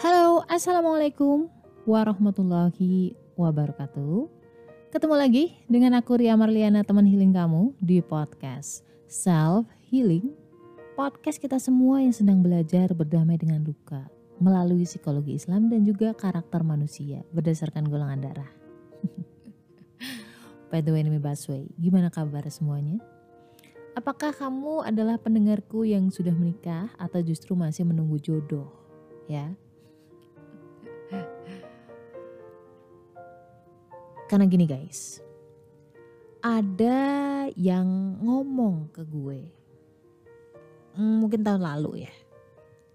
Halo, Assalamualaikum warahmatullahi wabarakatuh. Ketemu lagi dengan aku Ria Marliana teman healing kamu di podcast Self Healing. Podcast kita semua yang sedang belajar berdamai dengan luka melalui psikologi Islam dan juga karakter manusia berdasarkan golongan darah. By the way, ini Baswe, gimana kabar semuanya? Apakah kamu adalah pendengarku yang sudah menikah atau justru masih menunggu jodoh? Ya. Karena gini guys. Ada yang ngomong ke gue. Hmm, mungkin tahun lalu ya.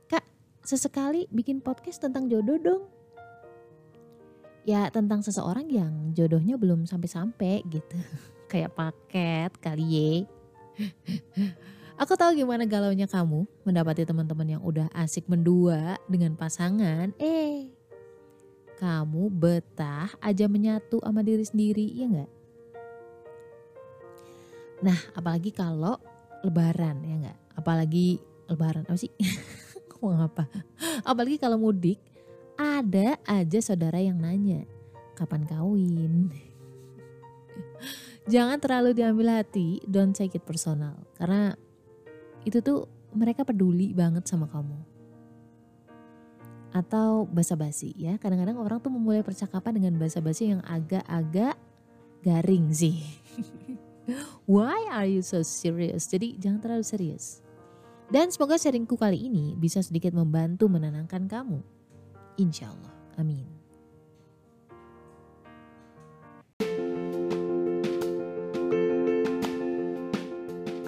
Kak, sesekali bikin podcast tentang jodoh dong. Ya tentang seseorang yang jodohnya belum sampai-sampai gitu. Kayak paket kali ye Aku tahu gimana galaunya kamu mendapati teman-teman yang udah asik mendua dengan pasangan. Eh, kamu betah aja menyatu sama diri sendiri, ya enggak? Nah, apalagi kalau lebaran, ya enggak? Apalagi lebaran, apa sih? Ngomong apa? Apalagi kalau mudik, ada aja saudara yang nanya, kapan kawin? jangan terlalu diambil hati, don't take it personal. Karena itu tuh mereka peduli banget sama kamu. Atau basa-basi ya, kadang-kadang orang tuh memulai percakapan dengan basa-basi yang agak-agak garing sih. Why are you so serious? Jadi jangan terlalu serius. Dan semoga sharingku kali ini bisa sedikit membantu menenangkan kamu. Insya Allah. Amin.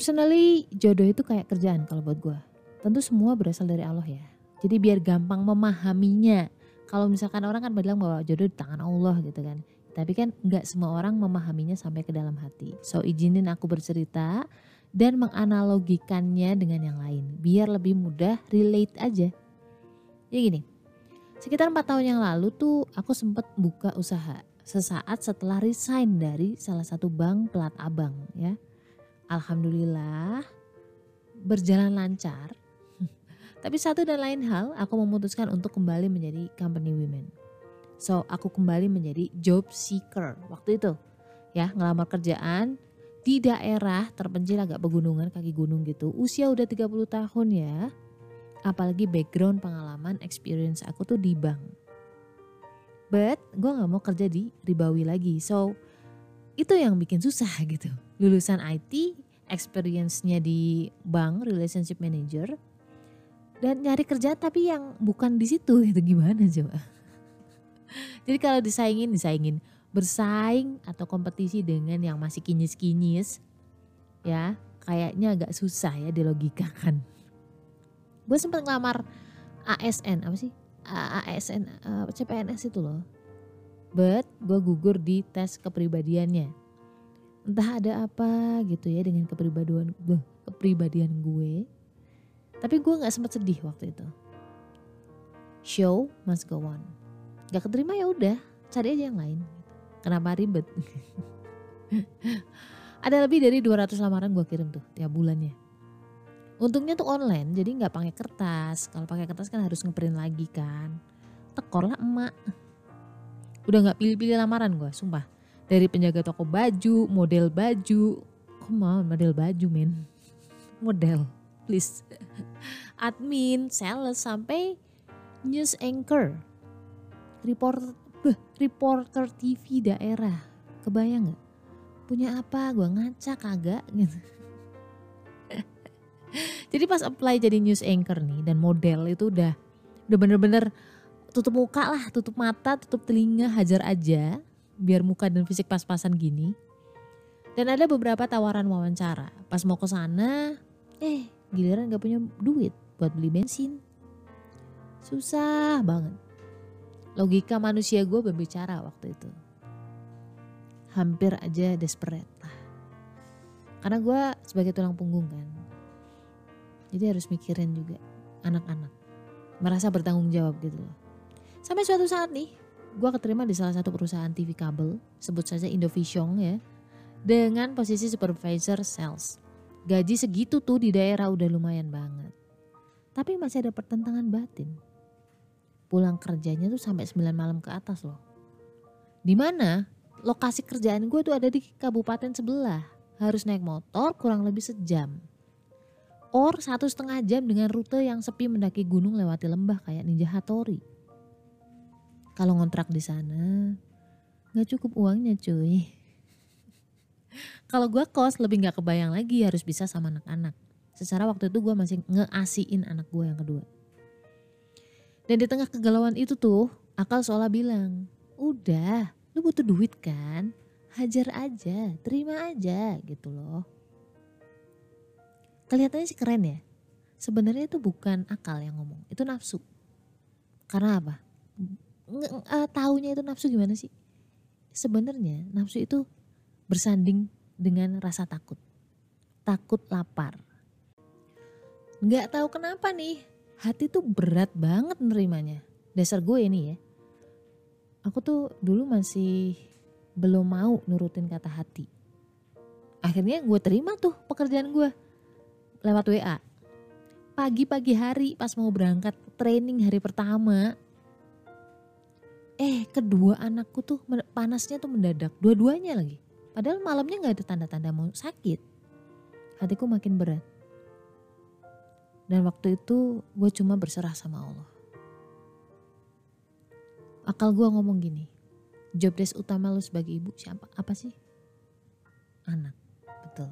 Personally jodoh itu kayak kerjaan kalau buat gue. Tentu semua berasal dari Allah ya. Jadi biar gampang memahaminya. Kalau misalkan orang kan bilang bahwa jodoh di tangan Allah gitu kan. Tapi kan nggak semua orang memahaminya sampai ke dalam hati. So izinin aku bercerita dan menganalogikannya dengan yang lain. Biar lebih mudah relate aja. Ya gini, sekitar 4 tahun yang lalu tuh aku sempat buka usaha. Sesaat setelah resign dari salah satu bank pelat abang ya Alhamdulillah berjalan lancar. Tapi satu dan lain hal aku memutuskan untuk kembali menjadi company women. So aku kembali menjadi job seeker waktu itu. Ya ngelamar kerjaan di daerah terpencil agak pegunungan kaki gunung gitu. Usia udah 30 tahun ya. Apalagi background pengalaman experience aku tuh di bank. But gue gak mau kerja di ribawi lagi. So itu yang bikin susah gitu lulusan IT, experience-nya di bank, relationship manager, dan nyari kerja tapi yang bukan di situ itu gimana coba? Jadi kalau disaingin, disaingin bersaing atau kompetisi dengan yang masih kinyis-kinyis, ya kayaknya agak susah ya dilogikakan. Gue sempat ngelamar ASN apa sih? ASN uh, CPNS itu loh. But gue gugur di tes kepribadiannya. Entah ada apa gitu ya dengan kepribadian gue kepribadian gue. Tapi gue nggak sempat sedih waktu itu. Show must go on. Gak keterima ya udah cari aja yang lain. Kenapa ribet? Ada lebih dari 200 lamaran gue kirim tuh tiap bulannya. Untungnya tuh online jadi nggak pakai kertas. Kalau pakai kertas kan harus ngeprint lagi kan. Tekor lah emak udah nggak pilih-pilih lamaran gue sumpah dari penjaga toko baju, model baju. Come on, model baju men. Model, please. Admin, sales, sampai news anchor. Reporter, reporter TV daerah. Kebayang gak? Punya apa? Gue ngaca kagak gitu. jadi pas apply jadi news anchor nih dan model itu udah udah bener-bener tutup muka lah, tutup mata, tutup telinga, hajar aja biar muka dan fisik pas-pasan gini. Dan ada beberapa tawaran wawancara. Pas mau ke sana, eh giliran gak punya duit buat beli bensin. Susah banget. Logika manusia gue berbicara waktu itu. Hampir aja desperate lah. Karena gue sebagai tulang punggung kan. Jadi harus mikirin juga anak-anak. Merasa bertanggung jawab gitu loh. Sampai suatu saat nih, gue keterima di salah satu perusahaan TV kabel, sebut saja Indovision ya, dengan posisi supervisor sales. Gaji segitu tuh di daerah udah lumayan banget. Tapi masih ada pertentangan batin. Pulang kerjanya tuh sampai 9 malam ke atas loh. Di mana lokasi kerjaan gue tuh ada di kabupaten sebelah. Harus naik motor kurang lebih sejam. Or satu setengah jam dengan rute yang sepi mendaki gunung lewati lembah kayak Ninja Hattori. Kalau ngontrak di sana, nggak cukup uangnya cuy. Kalau gue kos lebih nggak kebayang lagi harus bisa sama anak-anak. Secara waktu itu gue masih ngeasiin anak gue yang kedua. Dan di tengah kegalauan itu tuh akal seolah bilang, udah lu butuh duit kan, hajar aja, terima aja gitu loh. Kelihatannya sih keren ya. Sebenarnya itu bukan akal yang ngomong, itu nafsu. Karena apa? Uh, taunya itu nafsu gimana sih? Sebenarnya nafsu itu bersanding dengan rasa takut. Takut lapar. Gak tahu kenapa nih, hati tuh berat banget nerimanya. Dasar gue ini ya. Aku tuh dulu masih belum mau nurutin kata hati. Akhirnya gue terima tuh pekerjaan gue lewat WA. Pagi-pagi hari pas mau berangkat training hari pertama, eh kedua anakku tuh panasnya tuh mendadak, dua-duanya lagi. Padahal malamnya gak ada tanda-tanda mau sakit. Hatiku makin berat. Dan waktu itu gue cuma berserah sama Allah. Akal gue ngomong gini, job desk utama lo sebagai ibu siapa? Apa sih? Anak, betul.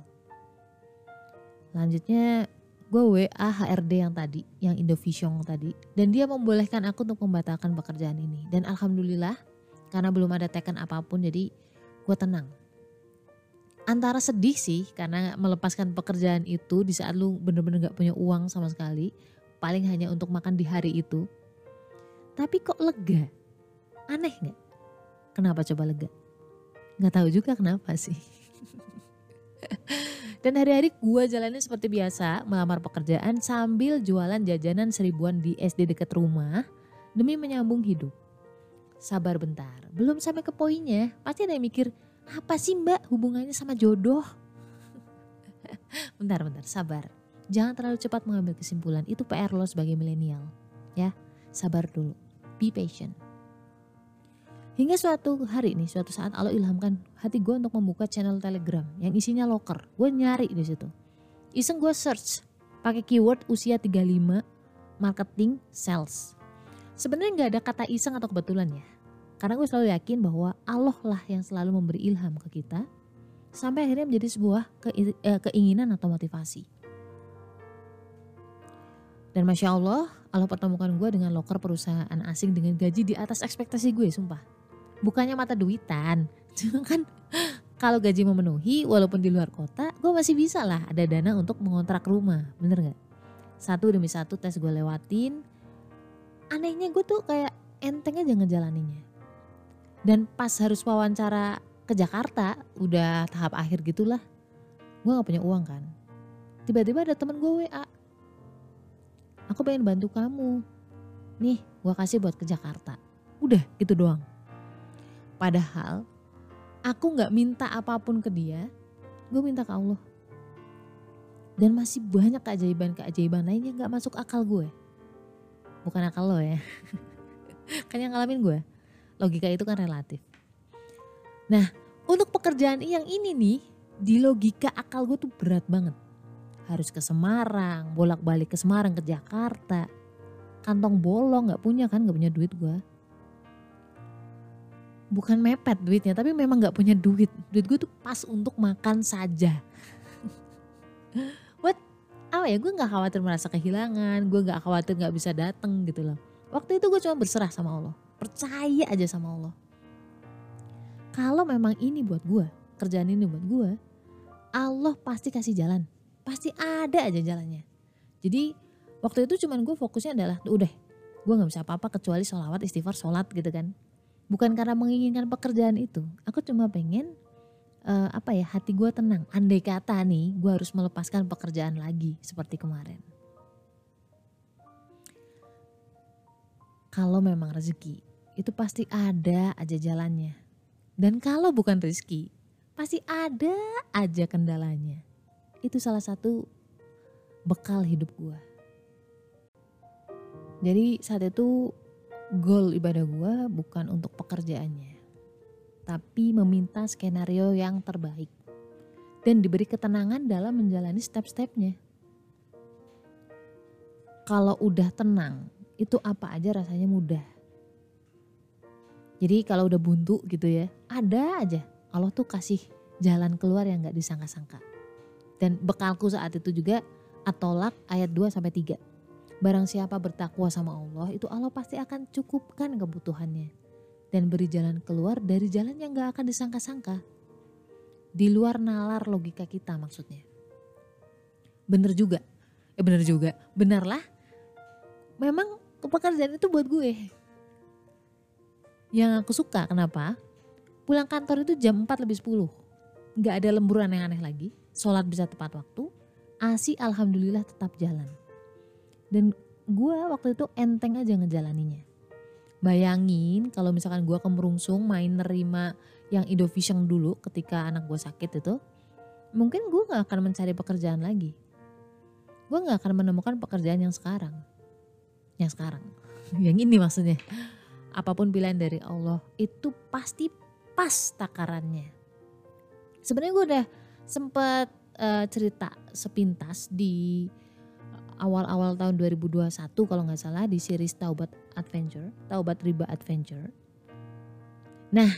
Lanjutnya gue WA HRD yang tadi, yang Indovision tadi. Dan dia membolehkan aku untuk membatalkan pekerjaan ini. Dan Alhamdulillah karena belum ada teken apa pun jadi gue tenang antara sedih sih karena melepaskan pekerjaan itu di saat lu bener-bener gak punya uang sama sekali. Paling hanya untuk makan di hari itu. Tapi kok lega? Aneh gak? Kenapa coba lega? Gak tahu juga kenapa sih. Dan hari-hari gue jalannya seperti biasa melamar pekerjaan sambil jualan jajanan seribuan di SD dekat rumah demi menyambung hidup. Sabar bentar, belum sampai ke poinnya. Pasti ada yang mikir, apa sih mbak hubungannya sama jodoh? bentar, bentar, sabar. Jangan terlalu cepat mengambil kesimpulan, itu PR lo sebagai milenial. Ya, sabar dulu. Be patient. Hingga suatu hari nih, suatu saat Allah ilhamkan hati gue untuk membuka channel Telegram yang isinya locker. Gue nyari di situ. Iseng gue search pakai keyword usia 35 marketing sales. Sebenarnya nggak ada kata iseng atau kebetulan ya. Karena gue selalu yakin bahwa Allah lah yang selalu memberi ilham ke kita sampai akhirnya menjadi sebuah eh, keinginan atau motivasi. Dan masya Allah, Allah pertemukan gue dengan loker perusahaan asing dengan gaji di atas ekspektasi gue, sumpah. Bukannya mata duitan, cuma kan kalau gaji memenuhi walaupun di luar kota, gue masih bisa lah ada dana untuk mengontrak rumah, bener gak? Satu demi satu tes gue lewatin, anehnya gue tuh kayak enteng aja ngejalaninnya. Dan pas harus wawancara ke Jakarta, udah tahap akhir gitulah. Gue gak punya uang kan. Tiba-tiba ada temen gue WA. Aku pengen bantu kamu. Nih, gue kasih buat ke Jakarta. Udah, gitu doang. Padahal aku gak minta apa pun ke dia, gue minta ke Allah. Dan masih banyak keajaiban-keajaiban lainnya gak masuk akal gue. Bukan akal lo ya. kan yang ngalamin gue logika itu kan relatif. Nah, untuk pekerjaan yang ini nih, di logika akal gue tuh berat banget. Harus ke Semarang, bolak-balik ke Semarang, ke Jakarta. Kantong bolong gak punya kan, gak punya duit gue. Bukan mepet duitnya, tapi memang gak punya duit. Duit gue tuh pas untuk makan saja. What? Apa ya, gue gak khawatir merasa kehilangan, gue gak khawatir gak bisa dateng gitu loh. Waktu itu gue cuma berserah sama Allah Percaya aja sama Allah. Kalau memang ini buat gue, kerjaan ini buat gue, Allah pasti kasih jalan. Pasti ada aja jalannya. Jadi waktu itu cuman gue fokusnya adalah udah gue nggak bisa apa-apa kecuali sholawat istighfar sholat gitu kan bukan karena menginginkan pekerjaan itu. Aku cuma pengen uh, apa ya hati gue tenang. Andai kata nih gue harus melepaskan pekerjaan lagi seperti kemarin. Kalau memang rezeki itu pasti ada aja jalannya. Dan kalau bukan rezeki pasti ada aja kendalanya. Itu salah satu bekal hidup gue jadi saat itu goal ibadah gue bukan untuk pekerjaannya, tapi meminta skenario yang terbaik dan diberi ketenangan dalam menjalani step-stepnya. Kalau udah tenang, itu apa aja rasanya mudah. Jadi kalau udah buntu gitu ya, ada aja Allah tuh kasih jalan keluar yang gak disangka-sangka. Dan bekalku saat itu juga Atolak ayat 2 sampai 3. Barang siapa bertakwa sama Allah itu Allah pasti akan cukupkan kebutuhannya. Dan beri jalan keluar dari jalan yang gak akan disangka-sangka. Di luar nalar logika kita maksudnya. Bener juga. Eh bener juga. Benarlah. Memang pekerjaan itu buat gue. Yang aku suka kenapa? Pulang kantor itu jam 4 lebih 10. Gak ada lemburan yang aneh lagi. Sholat bisa tepat waktu. ASI alhamdulillah tetap jalan dan gue waktu itu enteng aja ngejalaninya. Bayangin kalau misalkan gue kemerungsung main nerima yang Indovision dulu ketika anak gue sakit itu, mungkin gue gak akan mencari pekerjaan lagi. Gue gak akan menemukan pekerjaan yang sekarang. Yang sekarang. yang ini maksudnya. Apa pun pilihan dari Allah itu pasti pas takarannya. Sebenarnya gue udah sempet uh, cerita sepintas di awal-awal tahun 2021 kalau nggak salah di series Taubat Adventure, Taubat Riba Adventure. Nah,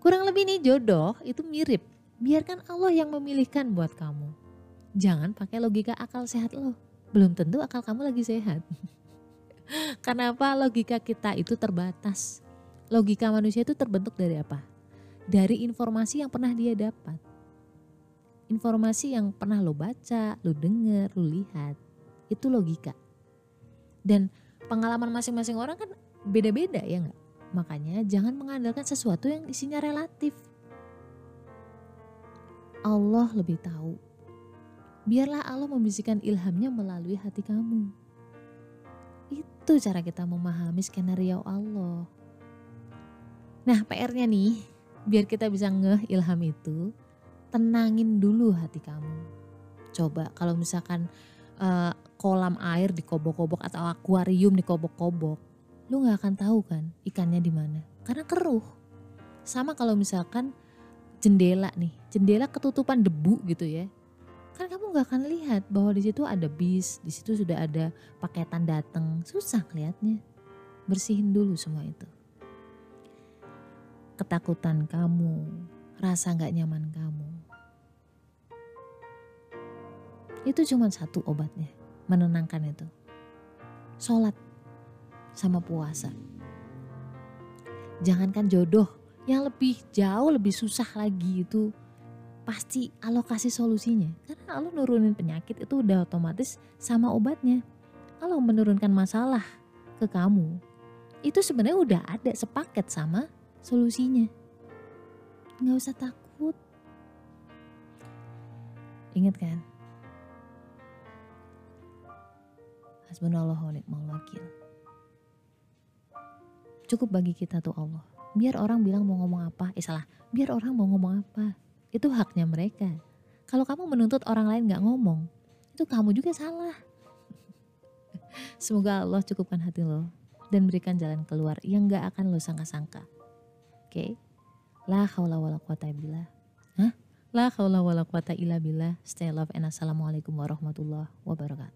kurang lebih nih jodoh itu mirip. Biarkan Allah yang memilihkan buat kamu. Jangan pakai logika akal sehat lo. Belum tentu akal kamu lagi sehat. Kenapa logika kita itu terbatas? Logika manusia itu terbentuk dari apa? Dari informasi yang pernah dia dapat. Informasi yang pernah lo baca, lo denger, lo lihat itu logika. Dan pengalaman masing-masing orang kan beda-beda ya nggak? Makanya jangan mengandalkan sesuatu yang isinya relatif. Allah lebih tahu. Biarlah Allah membisikkan ilhamnya melalui hati kamu. Itu cara kita memahami skenario Allah. Nah PR-nya nih, biar kita bisa ngeh ilham itu, tenangin dulu hati kamu. Coba kalau misalkan uh, kolam air di kobok-kobok atau akuarium di kobok-kobok, lu nggak akan tahu kan ikannya di mana karena keruh. Sama kalau misalkan jendela nih, jendela ketutupan debu gitu ya, kan kamu nggak akan lihat bahwa di situ ada bis, di situ sudah ada paketan datang, susah lihatnya. Bersihin dulu semua itu. Ketakutan kamu, rasa nggak nyaman kamu, itu cuma satu obatnya menenangkan itu. Sholat sama puasa. Jangankan jodoh yang lebih jauh lebih susah lagi itu pasti alokasi solusinya. Karena Allah nurunin penyakit itu udah otomatis sama obatnya. Allah menurunkan masalah ke kamu. Itu sebenarnya udah ada sepaket sama solusinya. Nggak usah takut. Ingat kan? Hasbunallah wa ni'mal wakil. Cukup bagi kita tuh Allah. Biar orang bilang mau ngomong apa, eh salah. Biar orang mau ngomong apa, itu haknya mereka. Kalau kamu menuntut orang lain gak ngomong, itu kamu juga salah. Semoga Allah cukupkan hati lo dan berikan jalan keluar yang gak akan lo sangka-sangka. Oke? Okay? La haula wala quwata billah. Hah? La wala quwata illa billah. Stay love and assalamualaikum warahmatullahi wabarakatuh.